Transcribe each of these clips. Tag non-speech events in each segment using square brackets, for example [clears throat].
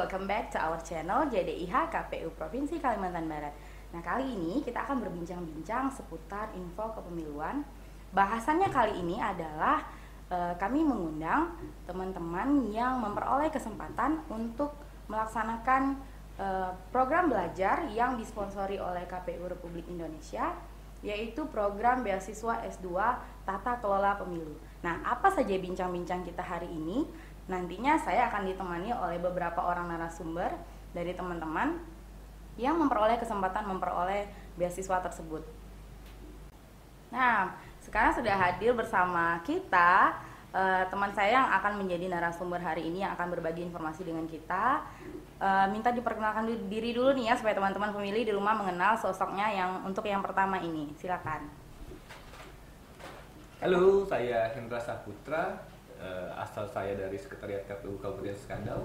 Welcome back to our channel JDIH KPU Provinsi Kalimantan Barat. Nah kali ini kita akan berbincang-bincang seputar info kepemiluan. Bahasannya kali ini adalah e, kami mengundang teman-teman yang memperoleh kesempatan untuk melaksanakan e, program belajar yang disponsori oleh KPU Republik Indonesia yaitu program beasiswa S2 Tata Kelola Pemilu. Nah, apa saja bincang-bincang kita hari ini? Nantinya saya akan ditemani oleh beberapa orang narasumber dari teman-teman yang memperoleh kesempatan memperoleh beasiswa tersebut. Nah, sekarang sudah hadir bersama kita uh, teman saya yang akan menjadi narasumber hari ini yang akan berbagi informasi dengan kita. Uh, minta diperkenalkan diri dulu nih ya supaya teman-teman pemilih di rumah mengenal sosoknya yang untuk yang pertama ini. Silakan. Halo, saya Hendra Saputra, uh, asal saya dari Sekretariat KPU Kabupaten Skandal.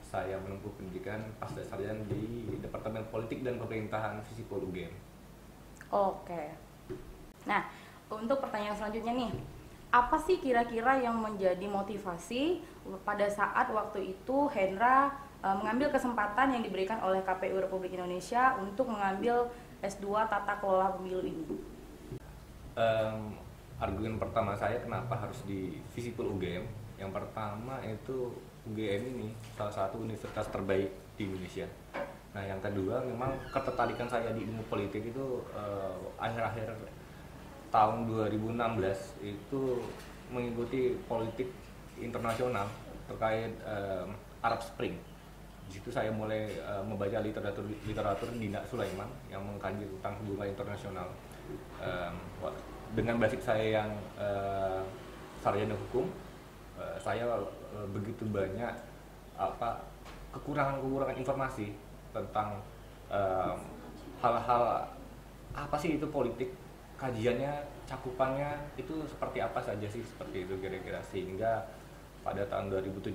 Saya menempuh pendidikan pasca sarjana di Departemen Politik dan Pemerintahan Visipol UGM. Oke. Nah, untuk pertanyaan selanjutnya nih, apa sih kira-kira yang menjadi motivasi pada saat waktu itu Hendra uh, mengambil kesempatan yang diberikan oleh KPU Republik Indonesia untuk mengambil S2 Tata Kelola Pemilu ini? Um, argumen pertama saya kenapa harus di Visipol UGM yang pertama itu UGM ini salah satu universitas terbaik di Indonesia. Nah yang kedua memang ketertarikan saya di ilmu politik itu uh, akhir-akhir tahun 2016 itu mengikuti politik internasional terkait uh, Arab Spring. Di situ saya mulai uh, membaca literatur literatur Dina Sulaiman yang mengkaji tentang hubungan internasional dengan basic saya yang uh, sarjana hukum uh, saya uh, begitu banyak apa kekurangan-kekurangan informasi tentang hal-hal uh, apa sih itu politik kajiannya cakupannya itu seperti apa saja sih seperti itu kira-kira. Sehingga pada tahun 2017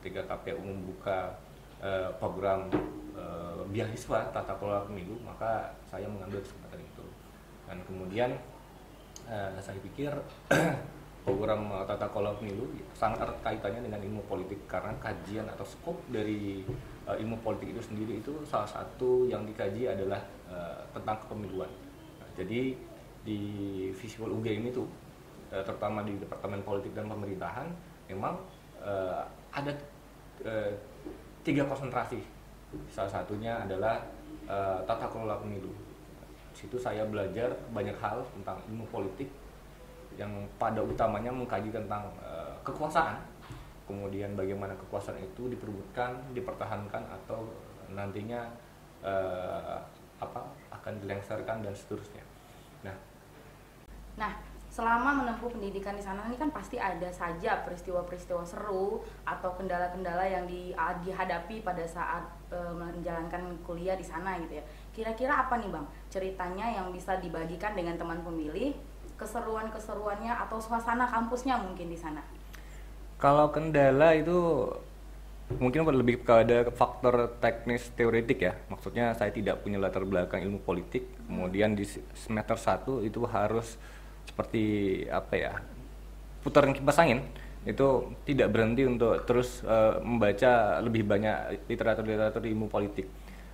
ketika KPU membuka uh, program uh, beasiswa tata kelola pemilu maka saya mengambil kesempatan itu. Dan kemudian uh, saya pikir [clears throat] program tata kelola pemilu sangat erat kaitannya dengan ilmu politik karena kajian atau skop dari uh, ilmu politik itu sendiri itu salah satu yang dikaji adalah uh, tentang kepemiluan. Nah, jadi di visual UGM itu uh, terutama di Departemen Politik dan Pemerintahan memang uh, ada uh, tiga konsentrasi. Salah satunya adalah uh, tata kelola pemilu situ saya belajar banyak hal tentang ilmu politik yang pada utamanya mengkaji tentang uh, kekuasaan. Kemudian bagaimana kekuasaan itu diperbutkan dipertahankan atau nantinya uh, apa akan dilengsarkan dan seterusnya. Nah. Nah selama menempuh pendidikan di sana ini kan pasti ada saja peristiwa-peristiwa seru atau kendala-kendala yang di, dihadapi pada saat e, menjalankan kuliah di sana gitu ya. Kira-kira apa nih bang ceritanya yang bisa dibagikan dengan teman pemilih, keseruan-keseruannya atau suasana kampusnya mungkin di sana? Kalau kendala itu mungkin lebih kepada faktor teknis teoretik ya. Maksudnya saya tidak punya latar belakang ilmu politik. Kemudian di semester 1 itu harus seperti apa ya putaran kipas angin itu tidak berhenti untuk terus uh, membaca lebih banyak literatur-literatur ilmu politik.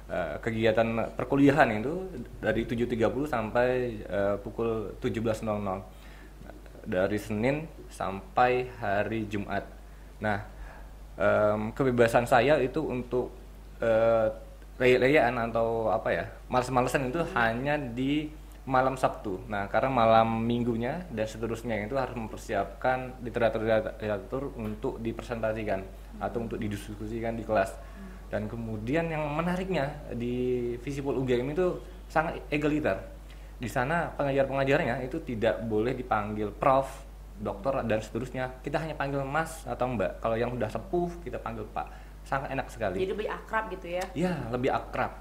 Uh, kegiatan perkuliahan itu dari 7.30 sampai uh, pukul 17.00 dari Senin sampai hari Jumat. Nah, um, kebebasan saya itu untuk uh, raya-rayaan atau apa ya, males-malesan itu hanya di malam Sabtu. Nah, karena malam minggunya dan seterusnya itu harus mempersiapkan literatur-literatur untuk dipresentasikan atau untuk didiskusikan di kelas. Dan kemudian yang menariknya di Visipol UGM itu sangat egaliter. Di sana pengajar-pengajarnya itu tidak boleh dipanggil prof, dokter dan seterusnya. Kita hanya panggil mas atau mbak. Kalau yang sudah sepuh kita panggil pak. Sangat enak sekali. Jadi lebih akrab gitu ya? Iya, lebih akrab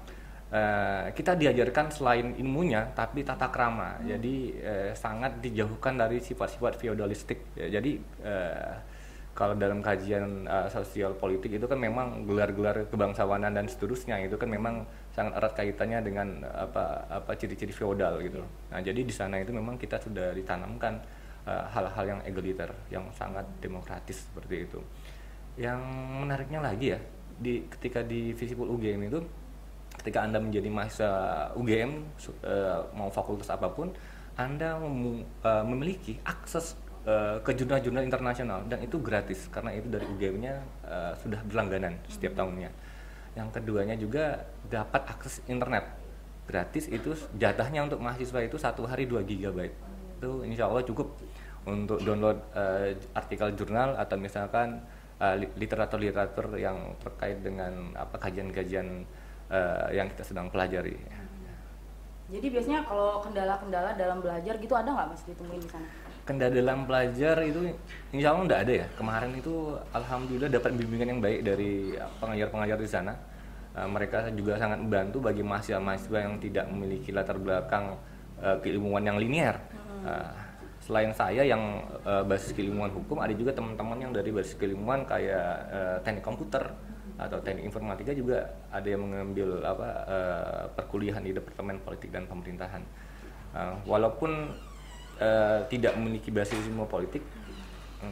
Uh, kita diajarkan selain ilmunya tapi tata krama hmm. jadi uh, sangat dijauhkan dari sifat-sifat feodalistik ya, jadi uh, kalau dalam kajian uh, sosial politik itu kan memang gelar-gelar kebangsawanan dan seterusnya itu kan memang sangat erat kaitannya dengan apa apa ciri-ciri feodal gitu. Nah jadi di sana itu memang kita sudah ditanamkan hal-hal uh, yang egaliter yang sangat demokratis seperti itu. Yang menariknya lagi ya di ketika di visible UGM itu ketika anda menjadi mahasiswa UGM uh, mau fakultas apa pun anda mem, uh, memiliki akses uh, ke jurnal-jurnal internasional dan itu gratis karena itu dari UGM-nya uh, sudah berlangganan setiap tahunnya. Yang keduanya juga dapat akses internet gratis itu jatahnya untuk mahasiswa itu satu hari 2 GB itu insya Allah cukup untuk download uh, artikel jurnal atau misalkan literatur-literatur yang terkait dengan apa kajian-kajian uh, yang kita sedang pelajari. Jadi biasanya kalau kendala-kendala dalam belajar gitu ada nggak mas ditemuin di sana? Kendala dalam belajar itu insya Allah nggak ada ya. Kemarin itu alhamdulillah dapat bimbingan yang baik dari pengajar-pengajar di sana. Uh, mereka juga sangat membantu bagi mahasiswa-mahasiswa yang tidak memiliki latar belakang uh, keilmuan yang linier. Uh, selain saya yang uh, basis keilmuan hukum, ada juga teman-teman yang dari basis keilmuan kayak uh, teknik komputer atau teknik informatika juga ada yang mengambil apa uh, perkuliahan di departemen politik dan pemerintahan uh, walaupun uh, tidak memiliki basis ilmu politik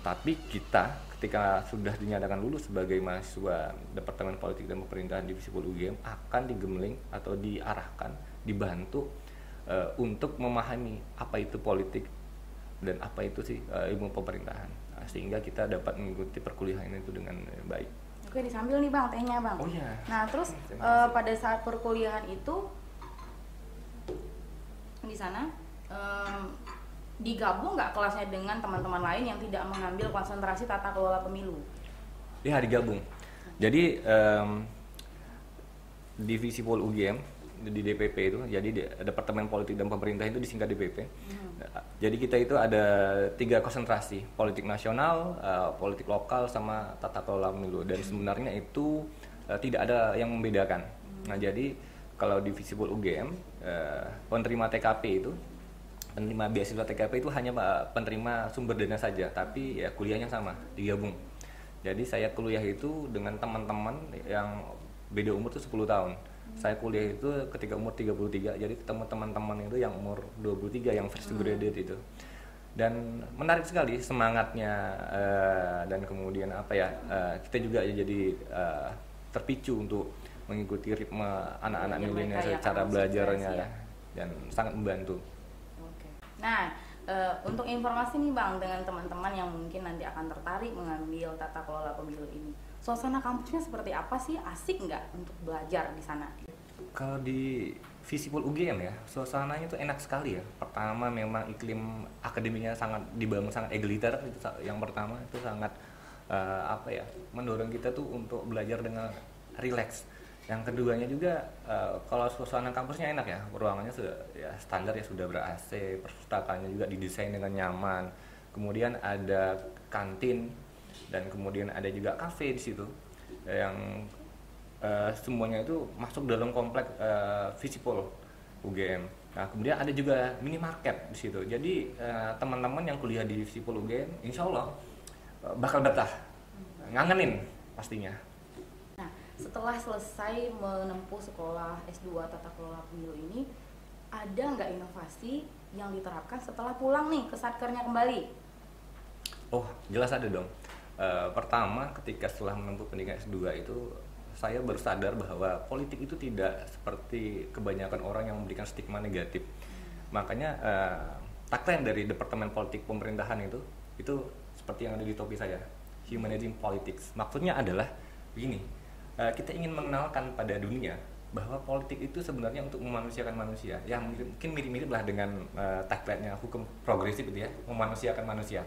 tapi kita ketika sudah dinyatakan lulus sebagai mahasiswa departemen politik dan pemerintahan divisi UGM akan digemling atau diarahkan dibantu uh, untuk memahami apa itu politik dan apa itu sih uh, ilmu pemerintahan nah, sehingga kita dapat mengikuti perkuliahan itu dengan baik Oke disambil nih bang tehnya bang. Oh iya. Nah terus uh, pada saat perkuliahan itu di sana um, digabung nggak kelasnya dengan teman-teman lain yang tidak mengambil konsentrasi tata kelola pemilu? Iya digabung. Jadi um, divisi Pol UGM di DPP itu jadi di, Departemen Politik dan Pemerintah itu disingkat DPP hmm. jadi kita itu ada tiga konsentrasi politik nasional uh, politik lokal sama tata kelola pemilu dan sebenarnya itu uh, tidak ada yang membedakan hmm. nah jadi kalau di Visible UGM uh, penerima TKP itu penerima beasiswa TKP itu hanya penerima sumber dana saja tapi ya kuliahnya sama digabung jadi saya kuliah itu dengan teman-teman yang beda umur tuh 10 tahun saya kuliah itu ketika umur 33 jadi ketemu teman-teman itu yang umur 23 yang fresh hmm. graduate itu dan menarik sekali semangatnya uh, dan kemudian apa ya uh, kita juga jadi uh, terpicu untuk mengikuti ritme anak-anak ya, milenial secara belajarnya ya. dan sangat membantu. Nah, uh, untuk informasi nih Bang dengan teman-teman yang mungkin nanti akan tertarik mengambil tata kelola pemilu ini suasana kampusnya seperti apa sih? Asik nggak untuk belajar di sana? Kalau di Visible UGM ya suasananya itu enak sekali ya. Pertama memang iklim akademinya sangat dibangun sangat egaliter. Itu yang pertama itu sangat uh, apa ya mendorong kita tuh untuk belajar dengan rileks yang keduanya juga uh, kalau suasana kampusnya enak ya ruangannya sudah ya standar ya sudah ber AC perpustakaannya juga didesain dengan nyaman kemudian ada kantin dan kemudian ada juga kafe di situ yang uh, semuanya itu masuk dalam komplek uh, Visipol UGM. Nah kemudian ada juga minimarket di situ. Jadi uh, teman-teman yang kuliah di Visipol UGM, insya Allah uh, bakal betah, ngangenin pastinya. Setelah selesai menempuh sekolah S2 Tata Kelola Pemilu ini, ada nggak inovasi yang diterapkan setelah pulang nih ke satkernya kembali? Oh jelas ada dong uh, pertama ketika setelah menempuh pendidikan S2 itu saya baru sadar bahwa politik itu tidak seperti kebanyakan orang yang memberikan stigma negatif. Makanya uh, tagline dari Departemen Politik Pemerintahan itu itu seperti yang ada di topi saya, Humanizing Politics. Maksudnya adalah begini, uh, kita ingin mengenalkan pada dunia bahwa politik itu sebenarnya untuk memanusiakan manusia. Ya mungkin mirip-mirip lah dengan uh, tagline-nya hukum progresif itu ya, memanusiakan manusia.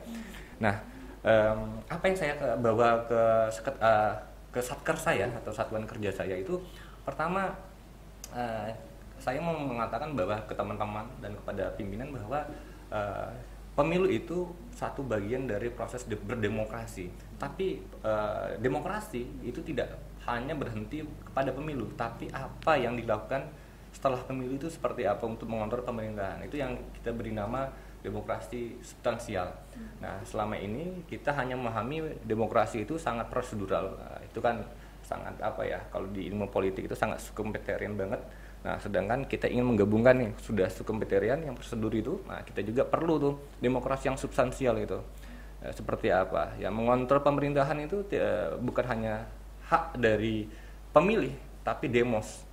Nah, um, apa yang saya bawa ke uh, ke satker saya atau satuan kerja saya itu pertama uh, saya mau mengatakan bahwa ke teman-teman dan kepada pimpinan bahwa uh, pemilu itu satu bagian dari proses de berdemokrasi tapi uh, demokrasi itu tidak hanya berhenti kepada pemilu tapi apa yang dilakukan setelah pemilu itu seperti apa untuk mengontrol pemerintahan itu yang kita beri nama demokrasi substansial. Nah, selama ini kita hanya memahami demokrasi itu sangat prosedural. Nah, itu kan sangat apa ya? Kalau di ilmu politik itu sangat sukumpeterian banget. Nah, sedangkan kita ingin menggabungkan nih sudah sukumpeterian yang prosedur itu, nah kita juga perlu tuh demokrasi yang substansial itu. eh, seperti apa ya mengontrol pemerintahan itu eh, bukan hanya hak dari pemilih tapi demos.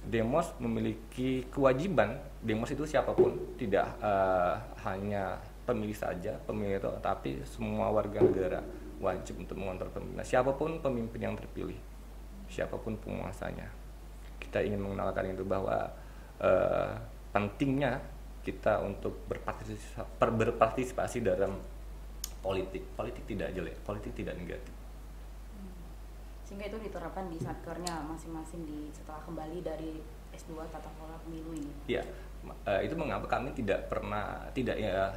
Demos memiliki kewajiban. Demos itu siapa pun tidak uh, hanya pemilih saja pemilih itu tapi semua warga negara wajib untuk mengontrol pemimpin siapa pun pemimpin yang terpilih siapa pun penguasanya kita ingin mengenalkan itu bahwa uh, pentingnya kita untuk berpartisipasi, berpartisipasi dalam politik. Politik tidak jelek politik tidak negatif sehingga itu diterapkan di satkernya masing-masing di setelah kembali dari S2 tata kelola pemilu ini. Iya, uh, itu mengapa kami tidak pernah tidak ya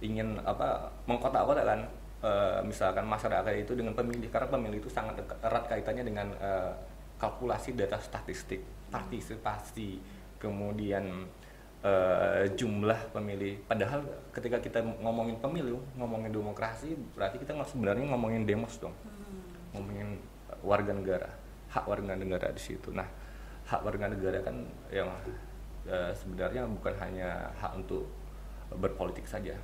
ingin apa mengkotak-kotakan uh, misalkan masyarakat itu dengan pemilih karena pemilih itu sangat erat kaitannya dengan uh, kalkulasi data statistik, partisipasi, kemudian uh, jumlah pemilih. Padahal ketika kita ngomongin pemilu, ngomongin demokrasi, berarti kita sebenarnya ngomongin demos dong, hmm. ngomongin warga negara hak warga negara di situ. Nah hak warga negara kan yang e, sebenarnya bukan hanya hak untuk berpolitik saja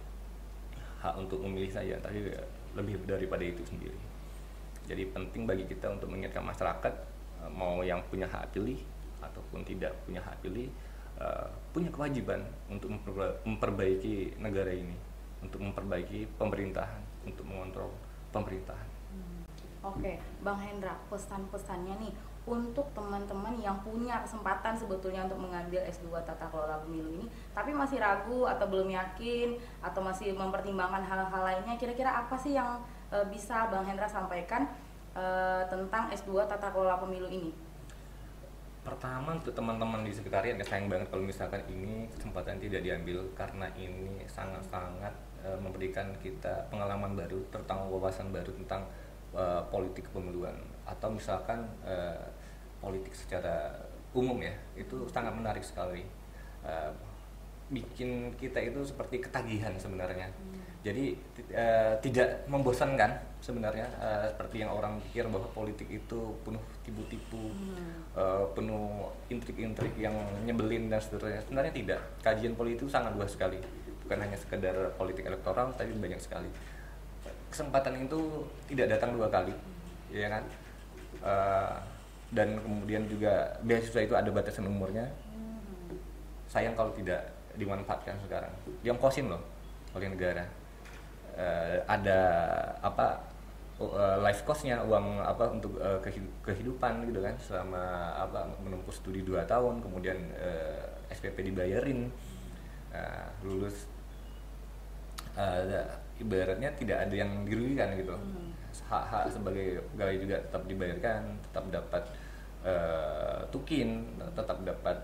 hak untuk memilih saja tapi lebih daripada itu sendiri. Jadi penting bagi kita untuk mengingatkan masyarakat e, mau yang punya hak pilih ataupun tidak punya hak pilih e, punya kewajiban untuk memperbaiki negara ini untuk memperbaiki pemerintahan untuk mengontrol pemerintahan Oke, Bang Hendra, pesan-pesannya nih untuk teman-teman yang punya kesempatan sebetulnya untuk mengambil S2 Tata Kelola Pemilu ini, tapi masih ragu atau belum yakin atau masih mempertimbangkan hal-hal lainnya, kira-kira apa sih yang e, bisa Bang Hendra sampaikan e, tentang S2 Tata Kelola Pemilu ini? Pertama untuk teman-teman di sekretariat ya sayang banget kalau misalkan ini kesempatan tidak diambil karena ini sangat-sangat e, memberikan kita pengalaman baru, tentang wawasan baru tentang uh, politik kepemiluan atau misalkan uh, politik secara umum ya itu sangat menarik sekali. Uh, bikin kita itu seperti ketagihan sebenarnya. Hmm. jadi uh, tidak membosankan sebenarnya uh, seperti yang orang pikir bahwa politik itu penuh tipu-tipu hmm. uh, penuh intrik-intrik yang nyebelin dan seterusnya. Sebenarnya tidak. Kajian politik itu sangat luas sekali. Bukan hanya sekedar politik elektoral tapi banyak sekali kesempatan itu tidak datang dua kali ya kan? Uh, dan kemudian juga beasiswa itu ada batasan umurnya. Sayang kalau tidak dimanfaatkan sekarang. Yang kosin loh oleh negara. Uh, ada apa uh, life costnya uang apa untuk uh, kehidupan gitu kan selama apa menempuh studi dua tahun kemudian uh, SPP dibayarin. Uh, lulus. Uh, ibaratnya tidak ada yang dirugikan gitu. Hmm. hak-hak sebagai pegawai juga tetap dibayarkan tetap dapat uh, tukin tetap dapat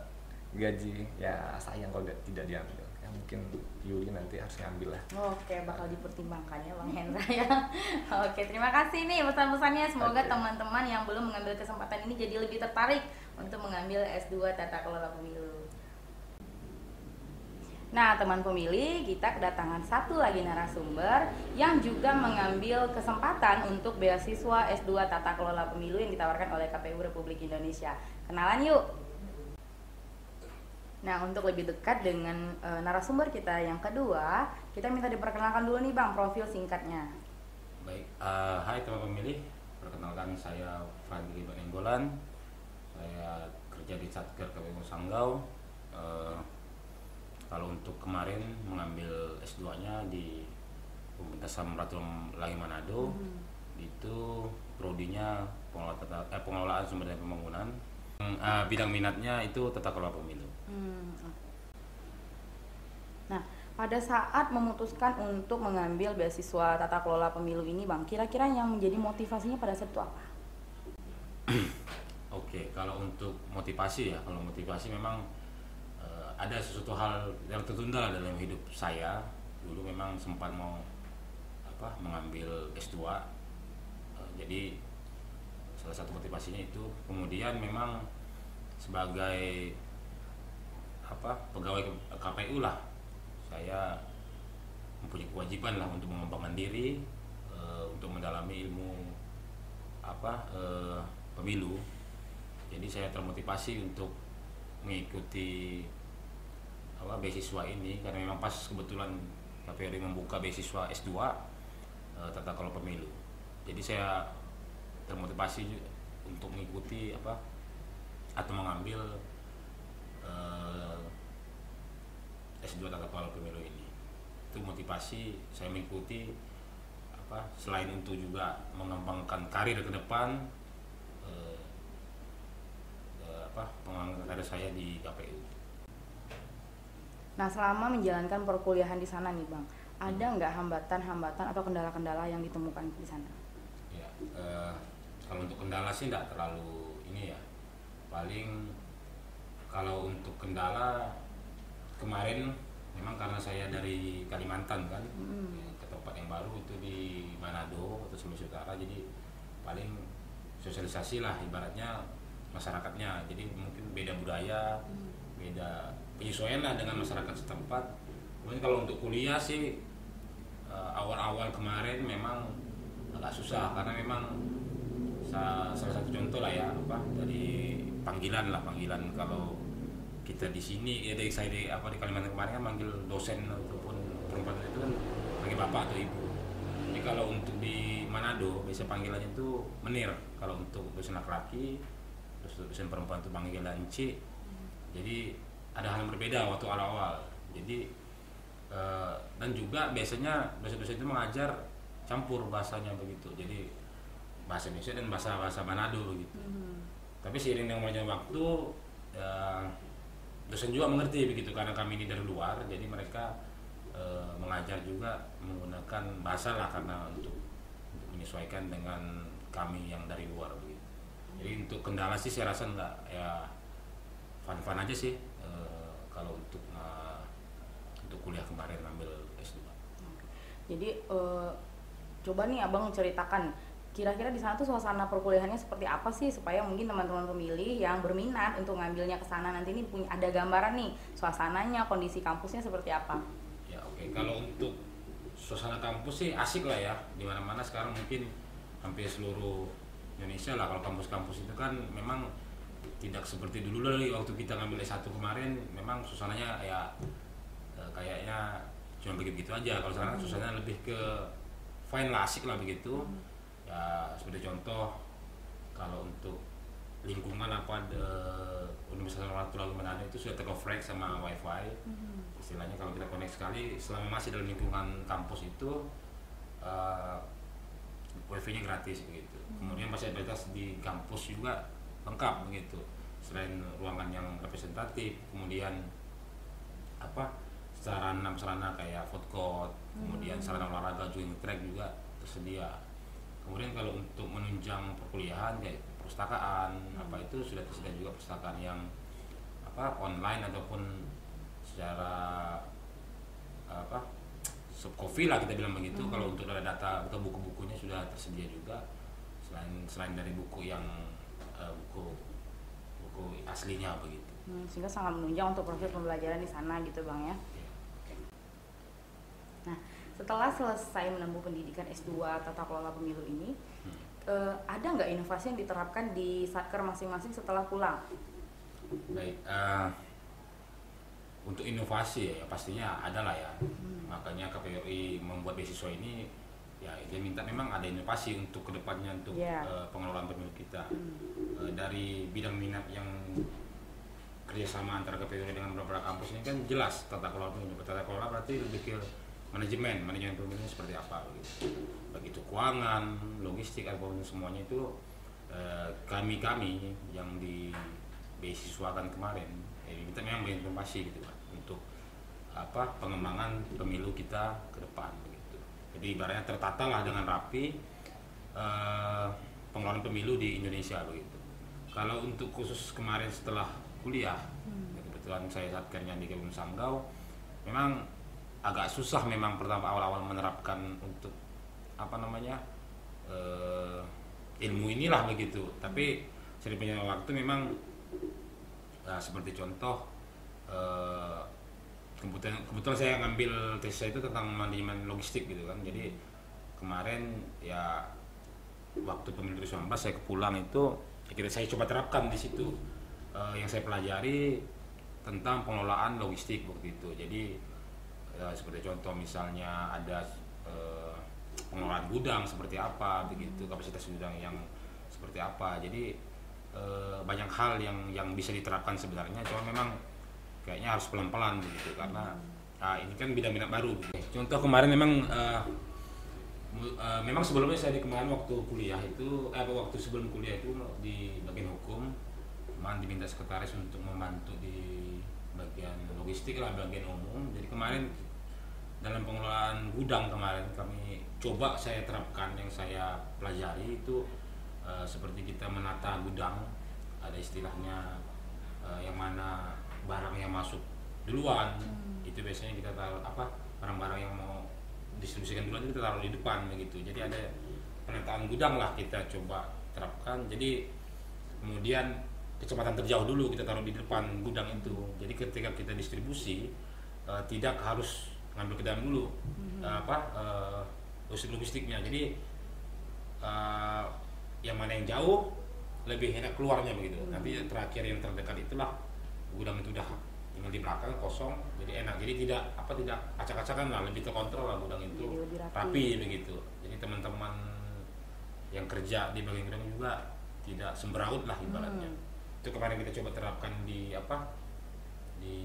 gaji. Ya sayang kalau tidak diambil. Ya mungkin Yuli nanti harus ngambil lah. Oke bakal dipertimbangkan ya Bang Hendra ya. [laughs] Oke terima kasih nih pesan-pesannya. Semoga teman-teman yang belum mengambil kesempatan ini jadi lebih tertarik untuk mengambil S2 Tata Kelola Pemilu Nah, teman pemilih, kita kedatangan satu lagi narasumber yang juga mengambil kesempatan untuk beasiswa S2 Tata Kelola Pemilu yang ditawarkan oleh KPU Republik Indonesia. Kenalan yuk. Nah, untuk lebih dekat dengan e, narasumber kita yang kedua, kita minta diperkenalkan dulu nih Bang, profil singkatnya. Baik, uh, hai teman pemilih, perkenalkan saya Fadli Banenggolan. Saya kerja di Satker KPU Sanggau. Uh, kalau untuk kemarin mengambil S2-nya di Universitas Samratulangi Manado hmm. itu prodinya pengelolaan, eh, pengelolaan sumber daya pembangunan uh, bidang minatnya itu tata kelola pemilu. Hmm. Nah, pada saat memutuskan untuk mengambil beasiswa tata kelola pemilu ini, bang, kira-kira yang menjadi motivasinya pada saat itu apa? [clears throat] Oke, kalau untuk motivasi ya, kalau motivasi memang ada sesuatu hal yang tertunda dalam hidup saya. Dulu memang sempat mau apa mengambil S2 uh, eh, jadi salah satu motivasinya itu. Kemudian memang sebagai apa pegawai KPU lah saya mempunyai kewajiban lah untuk mengembangkan diri uh, untuk mendalami ilmu apa uh, pemilu. Jadi saya termotivasi untuk mengikuti apa beasiswa ini karena memang pas kebetulan KPRI membuka beasiswa S2 eh, tata kelola pemilu. Jadi saya termotivasi untuk mengikuti apa atau mengambil eh, S2 tata kelola pemilu ini. Itu motivasi saya mengikuti apa selain untuk juga mengembangkan karir ke depan eh, eh, apa pengembangan karir saya di KPU. Nah, selama menjalankan perkuliahan di sana nih, Bang, ada nggak hambatan-hambatan atau kendala-kendala yang ditemukan di sana? Ya, eh, kalau untuk kendala sih tidak terlalu ini ya. Paling kalau untuk kendala kemarin memang karena saya dari Kalimantan kan Hmm. ya, ke tempat yang baru itu di Manado atau Sulawesi Utara jadi paling sosialisasi lah ibaratnya masyarakatnya jadi mungkin beda budaya beda penyesuaian lah dengan masyarakat setempat. Kemudian kalau untuk kuliah sih eh, awal-awal kemarin memang agak susah karena memang sa- salah satu contoh lah ya apa dari panggilan lah panggilan kalau kita di sini ya dari saya di apa di Kalimantan kemarin kan manggil dosen ataupun perempuan itu kan panggil bapak atau ibu. Jadi kalau untuk di Manado biasa panggilannya itu menir. Kalau untuk dosen laki-laki terus dosen perempuan itu panggilan ci jadi ada hal yang berbeda waktu awal-awal. Jadi eh, dan juga biasanya dosen-dosen itu mengajar campur bahasanya begitu. Jadi bahasa Indonesia dan bahasa bahasa Manado begitu. Tapi seiring dengan berjalannya waktu ya, dosen juga mengerti begitu. Karena kami ini dari luar jadi mereka eh, mengajar juga menggunakan bahasa lah karena untuk, untuk menyesuaikan dengan kami yang dari luar begitu. Jadi untuk kendala sih saya rasa enggak. Ya fun-fun aja sih kalau untuk eh, untuk kuliah kemarin ambil S2 Jadi eh, coba nih Abang ceritakan kira-kira di sana tuh suasana perkuliahannya seperti apa sih? Supaya mungkin teman-teman pemilih yang berminat untuk ngambilnya ke sana nanti ini punya ada gambaran nih suasananya, kondisi kampusnya seperti apa. Ya oke, kalau untuk suasana kampus sih asik lah ya. Di mana-mana sekarang mungkin hampir seluruh Indonesia lah. Kalau kampus-kampus itu kan memang tidak seperti dulu lagi waktu kita ngambil S1 kemarin memang suasananya ya eh, kayaknya cuma begitu-begitu aja. Kalau sekarang suasananya lebih ke fine lah asik lah begitu. Ya seperti contoh kalau untuk lingkungan apa de, Universitas Warahmatullahi Manado itu sudah tercoverage sama wifi. Istilahnya kalau kita connect sekali selama masih dalam lingkungan kampus itu uh, wifi-nya gratis begitu. Kemudian fasilitas di kampus juga lengkap begitu selain ruangan yang representatif kemudian apa sarana sarana kayak food court kemudian sarana olahraga jogging track juga tersedia. Kemudian kalau untuk menunjang perkuliahan kayak perpustakaan apa itu sudah tersedia juga perpustakaan yang apa online ataupun secara apa copy lah kita bilang begitu. Kalau untuk ada data atau buku-bukunya sudah tersedia juga. Selain selain dari buku yang eh, buku buku aslinya begitu. Hmm, sehingga sangat menunjang untuk proses pembelajaran di sana gitu Bang ya. Nah, setelah selesai menempuh pendidikan S2 tata kelola pemilu ini, eh, ada nggak inovasi yang diterapkan di satker masing-masing setelah pulang? baik eh, untuk inovasi ya pastinya ada lah ya makanya KPUI membuat beasiswa ini ya dia minta memang ada inovasi untuk ke depannya untuk Iya. eh, pengelolaan pemilu kita. Eh, dari bidang minat yang kerjasama antara KPUI dengan beberapa kampus ini kan jelas tata kelola pemilu tata kelola berarti lebih ke manajemen manajemen pemilu seperti apa begitu begitu keuangan logistik apa pun semuanya itu eh, kami kami yang di beasiswakan kemarin ya kita memang berinformasi gitu kan untuk apa pengembangan pemilu kita ke depan begitu jadi ibaratnya tertata lah dengan rapi eh, pengelolaan pemilu di Indonesia begitu. Kalau untuk khusus kemarin setelah kuliah ya kebetulan saya satkernya di Kebun Sanggau memang agak susah memang pertama awal-awal menerapkan untuk apa namanya eh, ilmu inilah begitu. Tapi sering berjalannya waktu memang Nah, seperti contoh eh, kebetulan kebetulan saya ngambil tesis itu tentang manajemen logistik gitu kan. Jadi kemarin ya waktu pemilu 2019 saya kepulang itu kita saya coba terapkan di situ. Eh, yang saya pelajari tentang pengelolaan logistik waktu itu. Jadi Ya, seperti contoh misalnya ada eh, pengelolaan gudang seperti apa begitu kapasitas gudang yang seperti apa. Jadi eh, banyak hal yang yang bisa diterapkan sebenarnya. Cuma memang kayaknya harus pelan-pelan begitu karena ah, ini kan bidang minat baru gitu. contoh kemarin memang eh, memang sebelumnya saya di kemarin waktu kuliah itu eh, waktu sebelum kuliah itu di bagian hukum kemarin diminta sekretaris untuk membantu di bagian logistik lah bagian umum jadi kemarin dalam pengelolaan gudang kemarin kami coba saya terapkan yang saya pelajari itu eh, seperti kita menata gudang ada istilahnya eh, yang mana barang yang masuk duluan. Itu biasanya kita taruh apa barang-barang yang mau distribusikan duluan itu kita taruh di depan begitu. Jadi ada penataan gudang lah kita coba terapkan. Jadi kemudian kecepatan terjauh dulu kita taruh di depan gudang itu. Jadi ketika kita distribusi eh, tidak harus ngambil ke dalam dulu eh, apa eh, logistik logistiknya. Jadi eh, yang mana yang jauh lebih enak keluarnya begitu. Nanti yang terakhir yang terdekat itulah gudang itu udah tinggal di belakang kosong jadi enak. Jadi tidak apa tidak acak-acakan lah lebih terkontrol lah gudang itu. Jadi lebih rapi. rapi begitu. Jadi teman-teman yang kerja di bagian gudang juga tidak sembraut lah ibaratnya. Hmm. itu kemarin kita coba terapkan di apa di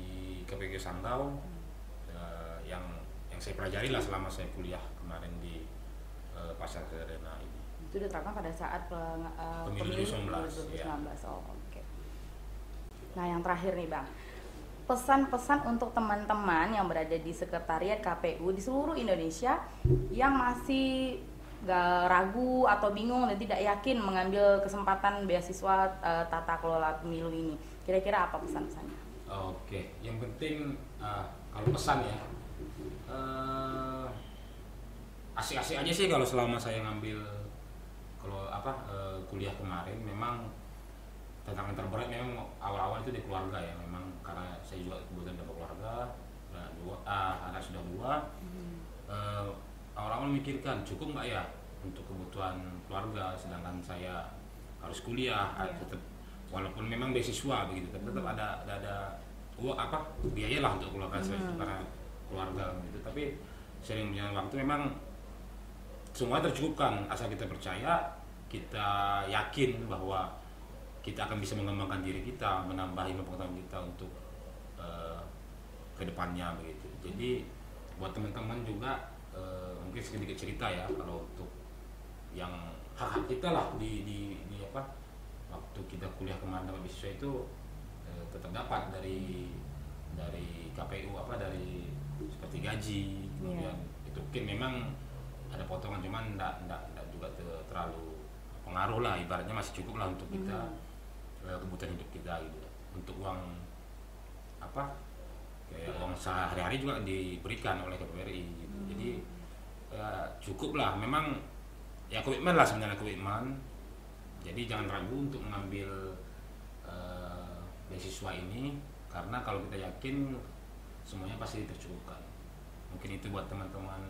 KPG Sanggau. Eh, yang yang saya pelajari lah selama saya kuliah kemarin di eh, Pasar Sederhana ini. Itu diterapkan pada saat peng- eh, Pemilu pemilu 2019, 2019 oh nah yang terakhir nih bang. Pesan-pesan untuk teman-teman yang berada di sekretariat KPU di seluruh Indonesia yang masih gak ragu atau bingung dan tidak yakin mengambil kesempatan beasiswa eh, tata kelola pemilu ini. Kira-kira apa pesan-pesannya? Oke, yang penting eh, kalau pesan ya eh, asik-asik aja sih kalau selama saya ngambil kalau apa eh, kuliah kemarin. Memang tantangan terberat memang awal-awal itu di keluarga ya. Memang karena saya juga kebetulan dapat keluarga nah, dua ah, anak sudah dua. Eh, awal-awal memikirkan cukup nggak ya untuk kebutuhan keluarga? Sedangkan saya harus kuliah ah, Iya. tetap walaupun memang beasiswa begitu tapi tetap ada ada, ada uang apa biaya lah untuk keluarga saya itu Hmm. karena keluarga gitu. Tapi sering berjalan waktu memang semua tercukupkan. Asal kita percaya kita yakin bahwa kita akan bisa mengembangkan diri kita menambah ilmu pengetahuan kita untuk eh, ke depannya begitu. Jadi buat teman-teman juga eh, mungkin sedikit cerita ya kalau untuk yang hak-hak kita lah di, di, di apa waktu kita kuliah kemarin dapat beasiswa itu eh, tetap dapat dari dari KPU apa dari seperti gaji kemudian itu mungkin memang ada potongan cuman enggak, enggak, enggak juga te- terlalu pengaruh lah ibaratnya masih cukup lah untuk kita eh, kebutuhan hidup kita gitu. Untuk uang apa kayak uang sehari-hari juga diberikan oleh KPRI gitu. jadi ya, cukup lah. Memang ya komitmen lah sebenarnya komitmen. Jadi jangan ragu untuk mengambil eh, beasiswa ini. Karena kalau kita yakin semuanya pasti tercukupkan mungkin itu buat teman-teman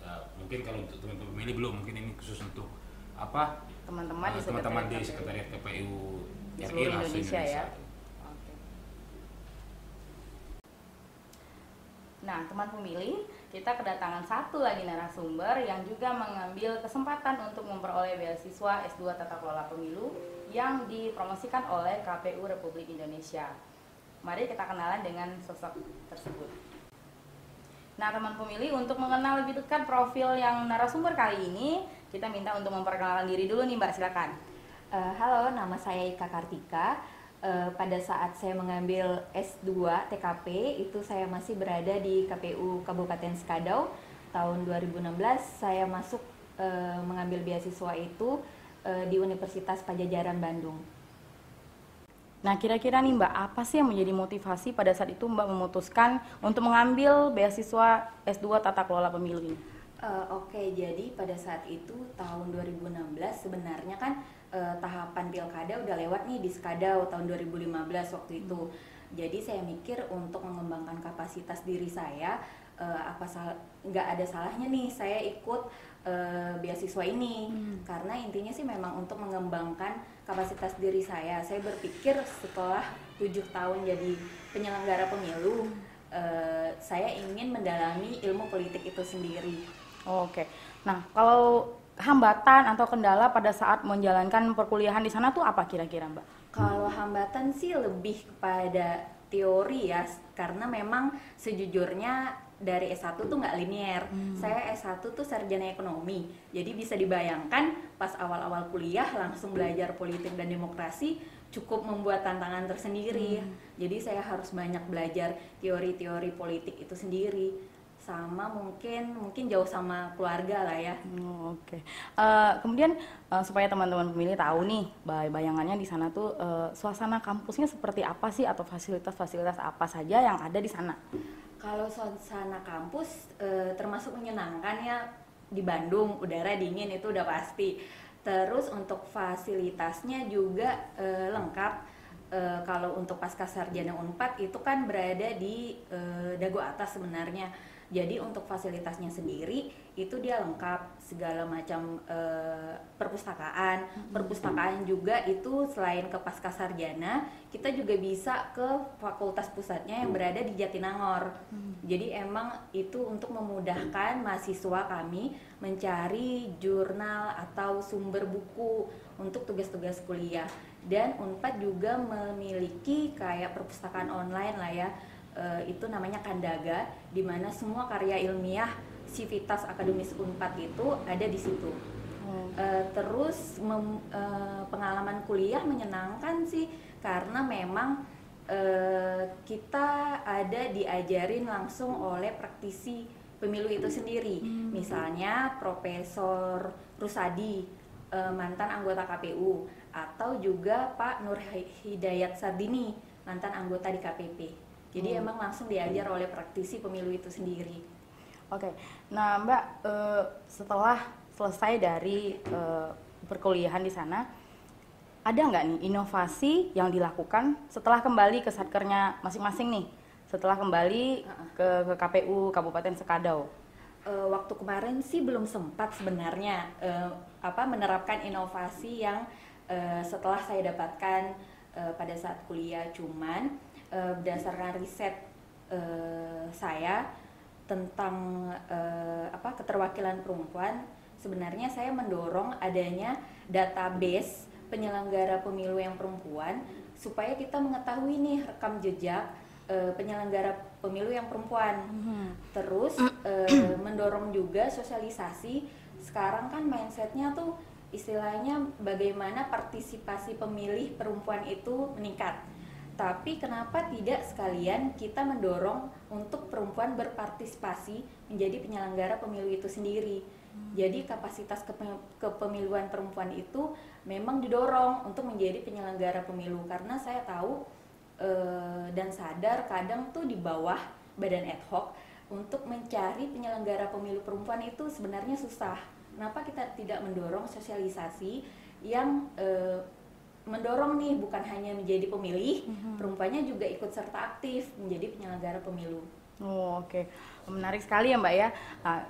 ya, mungkin kalau untuk teman-teman pemilih belum mungkin ini khusus untuk apa teman-teman di teman-teman di sekretariat sekretariat KPU Di RI seluruh lah Indonesia ya. Nah, teman pemilih, kita kedatangan satu lagi narasumber yang juga mengambil kesempatan untuk memperoleh beasiswa S2 Tata Kelola Pemilu yang dipromosikan oleh KPU Republik Indonesia. Mari kita kenalan dengan sosok tersebut. Nah, teman pemilih, untuk mengenal lebih dekat profil yang narasumber kali ini, kita minta untuk memperkenalkan diri dulu nih, Mbak, silakan. Eh, halo, nama saya Ika Kartika. Eh, pada saat saya mengambil S2 TKP, itu saya masih berada di KPU Kabupaten Skadau. Tahun 2016 saya masuk eh, mengambil beasiswa itu eh, di Universitas Pajajaran Bandung. Nah, kira-kira nih Mbak, apa sih yang menjadi motivasi pada saat itu Mbak memutuskan untuk mengambil beasiswa S2 Tata Kelola Pemilu ini? Eh, Oke, jadi pada saat itu tahun 2016 sebenarnya kan eh, tahapan pilkada udah lewat nih di Skadau tahun 2015 waktu itu. Jadi saya mikir untuk mengembangkan kapasitas diri saya eh, apa sal- nggak ada salahnya nih saya ikut eh, beasiswa ini karena intinya sih memang untuk mengembangkan kapasitas diri saya. Saya berpikir setelah tujuh tahun jadi penyelenggara pemilu eh, saya ingin mendalami ilmu politik itu sendiri. Oke. Nah, kalau hambatan atau kendala pada saat menjalankan perkuliahan di sana tuh apa kira-kira, Mbak? Kalau hambatan sih lebih kepada teori ya, karena memang sejujurnya dari S1 tuh nggak linear. Saya S1 tuh sarjana ekonomi. Jadi bisa dibayangkan pas awal-awal kuliah langsung belajar politik dan demokrasi cukup membuat tantangan tersendiri. Jadi saya harus banyak belajar teori-teori politik itu sendiri. Sama mungkin mungkin jauh sama keluarga lah ya. Oh, Oke. Eh, kemudian eh, supaya teman-teman pemilih tahu nih, bay- bayangannya di sana tuh eh, suasana kampusnya seperti apa sih atau fasilitas-fasilitas apa saja yang ada di sana? Kalau suasana kampus eh, termasuk menyenangkan ya di Bandung, udara dingin itu udah pasti. Terus untuk fasilitasnya juga eh, lengkap. Eh, kalau untuk pasca sarjana Unpad itu kan berada di eh, Dago atas sebenarnya. Jadi untuk fasilitasnya sendiri itu dia lengkap segala macam eh, perpustakaan. Perpustakaan juga itu selain ke pasca sarjana, kita juga bisa ke fakultas pusatnya yang berada di Jatinangor. Jadi emang itu untuk memudahkan mahasiswa kami mencari jurnal atau sumber buku untuk tugas-tugas kuliah. Dan Unpad juga memiliki kayak perpustakaan online lah ya. Eh, itu namanya Kandaga di mana semua karya ilmiah Civitas Akademis Unpad itu ada di situ. Eh, terus mem- eh, pengalaman kuliah menyenangkan sih karena memang eh, kita ada diajarin langsung oleh praktisi pemilu itu sendiri. Misalnya Profesor Rusadi mantan anggota KPU atau juga Pak Nur Hidayat Sardini mantan anggota di KPP. Jadi emang langsung diajar oleh praktisi pemilu itu sendiri. Oke, nah Mbak eh, setelah selesai dari eh, perkuliahan di sana, ada nggak nih inovasi yang dilakukan setelah kembali ke satkernya masing-masing nih? Setelah kembali ke, ke KPU Kabupaten Sekadau. Eh, waktu kemarin sih belum sempat sebenarnya eh, apa menerapkan inovasi yang eh, setelah saya dapatkan eh, pada saat kuliah cuman eh, berdasarkan riset eh, saya tentang eh, apa keterwakilan perempuan sebenarnya saya mendorong adanya database penyelenggara pemilu yang perempuan supaya kita mengetahui nih rekam jejak eh, penyelenggara pemilu yang perempuan. Terus eh, mendorong juga sosialisasi. Sekarang kan mindsetnya tuh istilahnya bagaimana partisipasi pemilih perempuan itu meningkat. Tapi kenapa tidak sekalian kita mendorong untuk perempuan berpartisipasi menjadi penyelenggara pemilu itu sendiri? Jadi kapasitas kepe- kepemiluan perempuan itu memang didorong untuk menjadi penyelenggara pemilu. Karena saya tahu eh, dan sadar kadang tuh di bawah badan ad hoc untuk mencari penyelenggara pemilu perempuan itu sebenarnya susah. Kenapa kita tidak mendorong sosialisasi yang eh, mendorong nih bukan hanya menjadi pemilih, perempuannya juga ikut serta aktif menjadi penyelenggara pemilu. Oh, Oke, menarik sekali ya Mbak ya. Nah,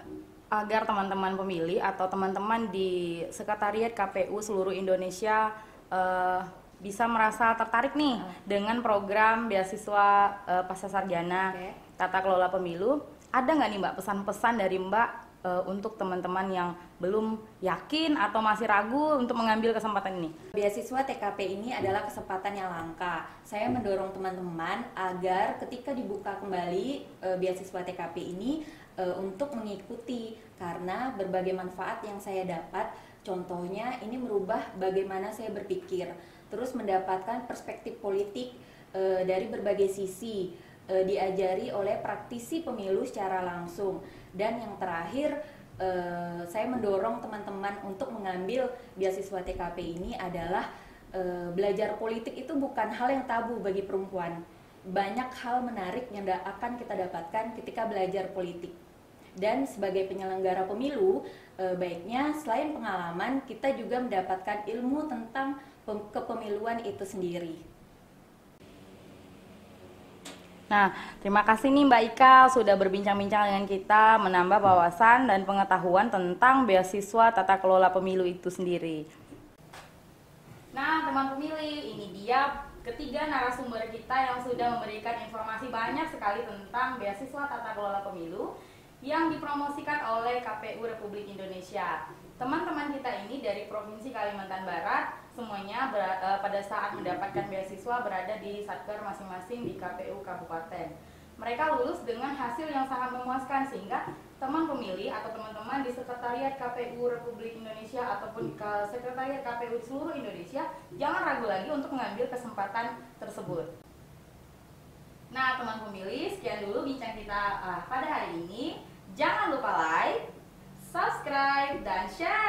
agar teman-teman pemilih atau teman-teman di sekretariat KPU seluruh Indonesia eh, bisa merasa tertarik nih dengan program beasiswa eh, pasca sarjana Oke. tata kelola pemilu. Ada nggak nih Mbak pesan-pesan dari Mbak eh, untuk teman-teman yang belum yakin atau masih ragu untuk mengambil kesempatan ini? Beasiswa TKP ini adalah kesempatan yang langka. Saya mendorong teman-teman agar ketika dibuka kembali eh, beasiswa TKP ini eh, untuk mengikuti karena berbagai manfaat yang saya dapat. Contohnya ini merubah bagaimana saya berpikir, terus mendapatkan perspektif politik eh, dari berbagai sisi, eh, diajari oleh praktisi pemilu secara langsung. Dan yang terakhir eh, saya mendorong teman-teman untuk mengambil beasiswa TKP ini adalah eh, belajar politik itu bukan hal yang tabu bagi perempuan. Banyak hal menarik yang akan kita dapatkan ketika belajar politik. Dan sebagai penyelenggara pemilu, eh, baiknya selain pengalaman, kita juga mendapatkan ilmu tentang pem- kepemiluan itu sendiri. Nah, terima kasih nih Mbak Ika sudah berbincang-bincang dengan kita, menambah wawasan dan pengetahuan tentang beasiswa tata kelola pemilu itu sendiri. Nah, teman pemilih, ini dia ketiga narasumber kita yang sudah memberikan informasi banyak sekali tentang beasiswa tata kelola pemilu yang dipromosikan oleh KPU Republik Indonesia. Teman-teman kita ini dari Provinsi Kalimantan Barat semuanya ber, uh, pada saat mendapatkan beasiswa berada di satker masing-masing di KPU Kabupaten. Mereka lulus dengan hasil yang sangat memuaskan sehingga teman pemilih atau teman-teman di Sekretariat KPU Republik Indonesia ataupun ke Sekretariat KPU seluruh Indonesia jangan ragu lagi untuk mengambil kesempatan tersebut. Nah, teman pemilih, sekian dulu bincang kita uh, pada hari ini. Jangan lupa like, subscribe, dan share